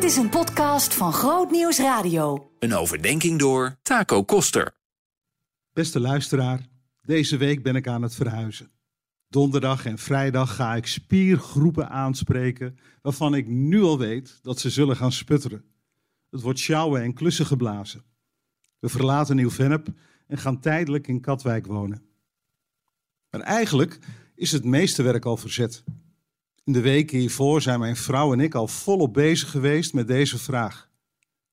Dit is een podcast van Groot Nieuws Radio. Een overdenking door Taco Koster. Beste luisteraar, deze week ben ik aan het verhuizen. Donderdag en vrijdag ga ik spiergroepen aanspreken waarvan ik nu al weet dat ze zullen gaan sputteren. Het wordt sjouwen en klussen geblazen. We verlaten Nieuw-Vennep en gaan tijdelijk in Katwijk wonen. Maar eigenlijk is het meeste werk al verzet. In de weken hiervoor zijn mijn vrouw en ik al volop bezig geweest met deze vraag.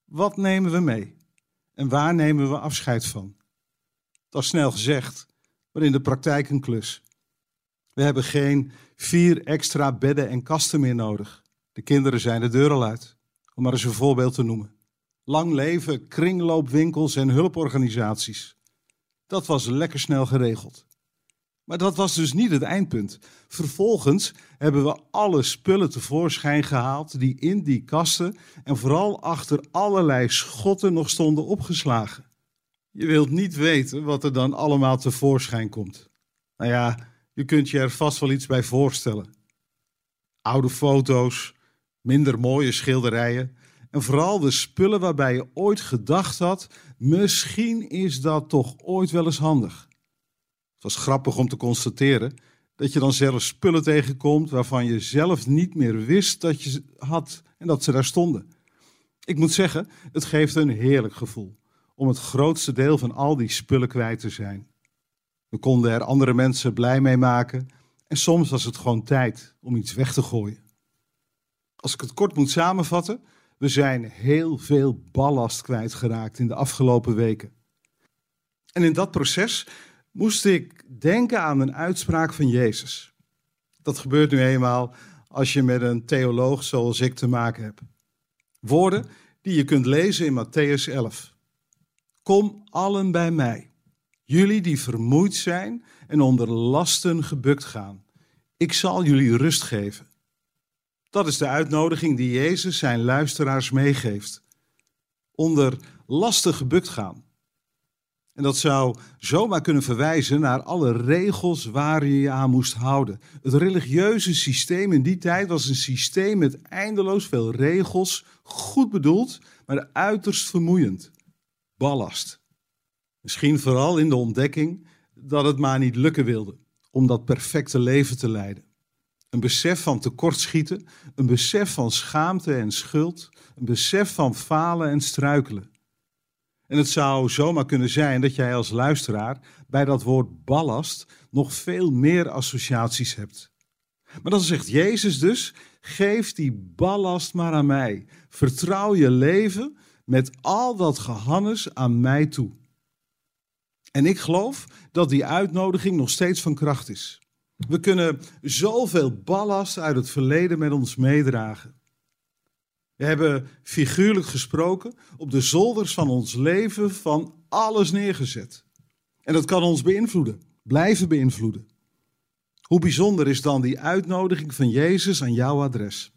Wat nemen we mee? En waar nemen we afscheid van? Dat is snel gezegd, maar in de praktijk een klus. We hebben geen vier extra bedden en kasten meer nodig. De kinderen zijn de deur al uit, om maar eens een voorbeeld te noemen. Lang leven, kringloopwinkels en hulporganisaties. Dat was lekker snel geregeld. Maar dat was dus niet het eindpunt. Vervolgens hebben we alle spullen tevoorschijn gehaald die in die kasten en vooral achter allerlei schotten nog stonden opgeslagen. Je wilt niet weten wat er dan allemaal tevoorschijn komt. Nou ja, je kunt je er vast wel iets bij voorstellen. Oude foto's, minder mooie schilderijen en vooral de spullen waarbij je ooit gedacht had: misschien is dat toch ooit wel eens handig. Het was grappig om te constateren dat je dan zelfs spullen tegenkomt waarvan je zelf niet meer wist dat je ze had en dat ze daar stonden. Ik moet zeggen, het geeft een heerlijk gevoel om het grootste deel van al die spullen kwijt te zijn. We konden er andere mensen blij mee maken en soms was het gewoon tijd om iets weg te gooien. Als ik het kort moet samenvatten, we zijn heel veel ballast kwijtgeraakt in de afgelopen weken. En in dat proces moest ik denken aan een uitspraak van Jezus. Dat gebeurt nu eenmaal als je met een theoloog zoals ik te maken hebt. Woorden die je kunt lezen in Matthäus 11. Kom allen bij mij, jullie die vermoeid zijn en onder lasten gebukt gaan. Ik zal jullie rust geven. Dat is de uitnodiging die Jezus zijn luisteraars meegeeft. Onder lasten gebukt gaan. En dat zou zomaar kunnen verwijzen naar alle regels waar je je aan moest houden. Het religieuze systeem in die tijd was een systeem met eindeloos veel regels, goed bedoeld, maar uiterst vermoeiend. Ballast. Misschien vooral in de ontdekking dat het maar niet lukken wilde om dat perfecte leven te leiden. Een besef van tekortschieten, een besef van schaamte en schuld, een besef van falen en struikelen. En het zou zomaar kunnen zijn dat jij als luisteraar bij dat woord ballast nog veel meer associaties hebt. Maar dan zegt Jezus dus: geef die ballast maar aan mij. Vertrouw je leven met al dat gehannes aan mij toe. En ik geloof dat die uitnodiging nog steeds van kracht is. We kunnen zoveel ballast uit het verleden met ons meedragen. We hebben figuurlijk gesproken op de zolders van ons leven van alles neergezet. En dat kan ons beïnvloeden, blijven beïnvloeden. Hoe bijzonder is dan die uitnodiging van Jezus aan jouw adres?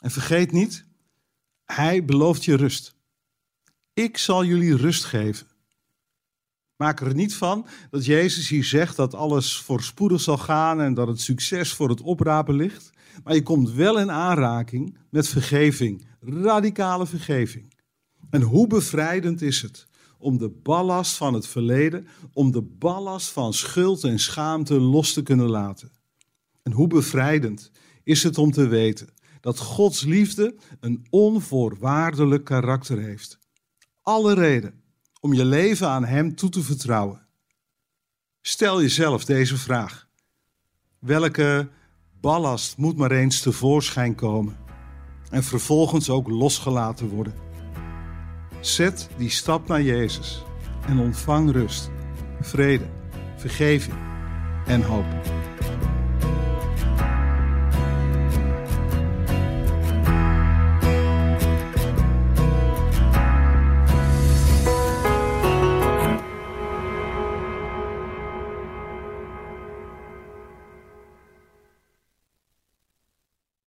En vergeet niet, Hij belooft je rust. Ik zal jullie rust geven. Maak er niet van dat Jezus hier zegt dat alles voorspoedig zal gaan en dat het succes voor het oprapen ligt. Maar je komt wel in aanraking met vergeving, radicale vergeving. En hoe bevrijdend is het om de ballast van het verleden, om de ballast van schuld en schaamte los te kunnen laten. En hoe bevrijdend is het om te weten dat Gods liefde een onvoorwaardelijk karakter heeft. Alle reden om je leven aan Hem toe te vertrouwen. Stel jezelf deze vraag. Welke ballast moet maar eens tevoorschijn komen en vervolgens ook losgelaten worden? Zet die stap naar Jezus en ontvang rust, vrede, vergeving en hoop.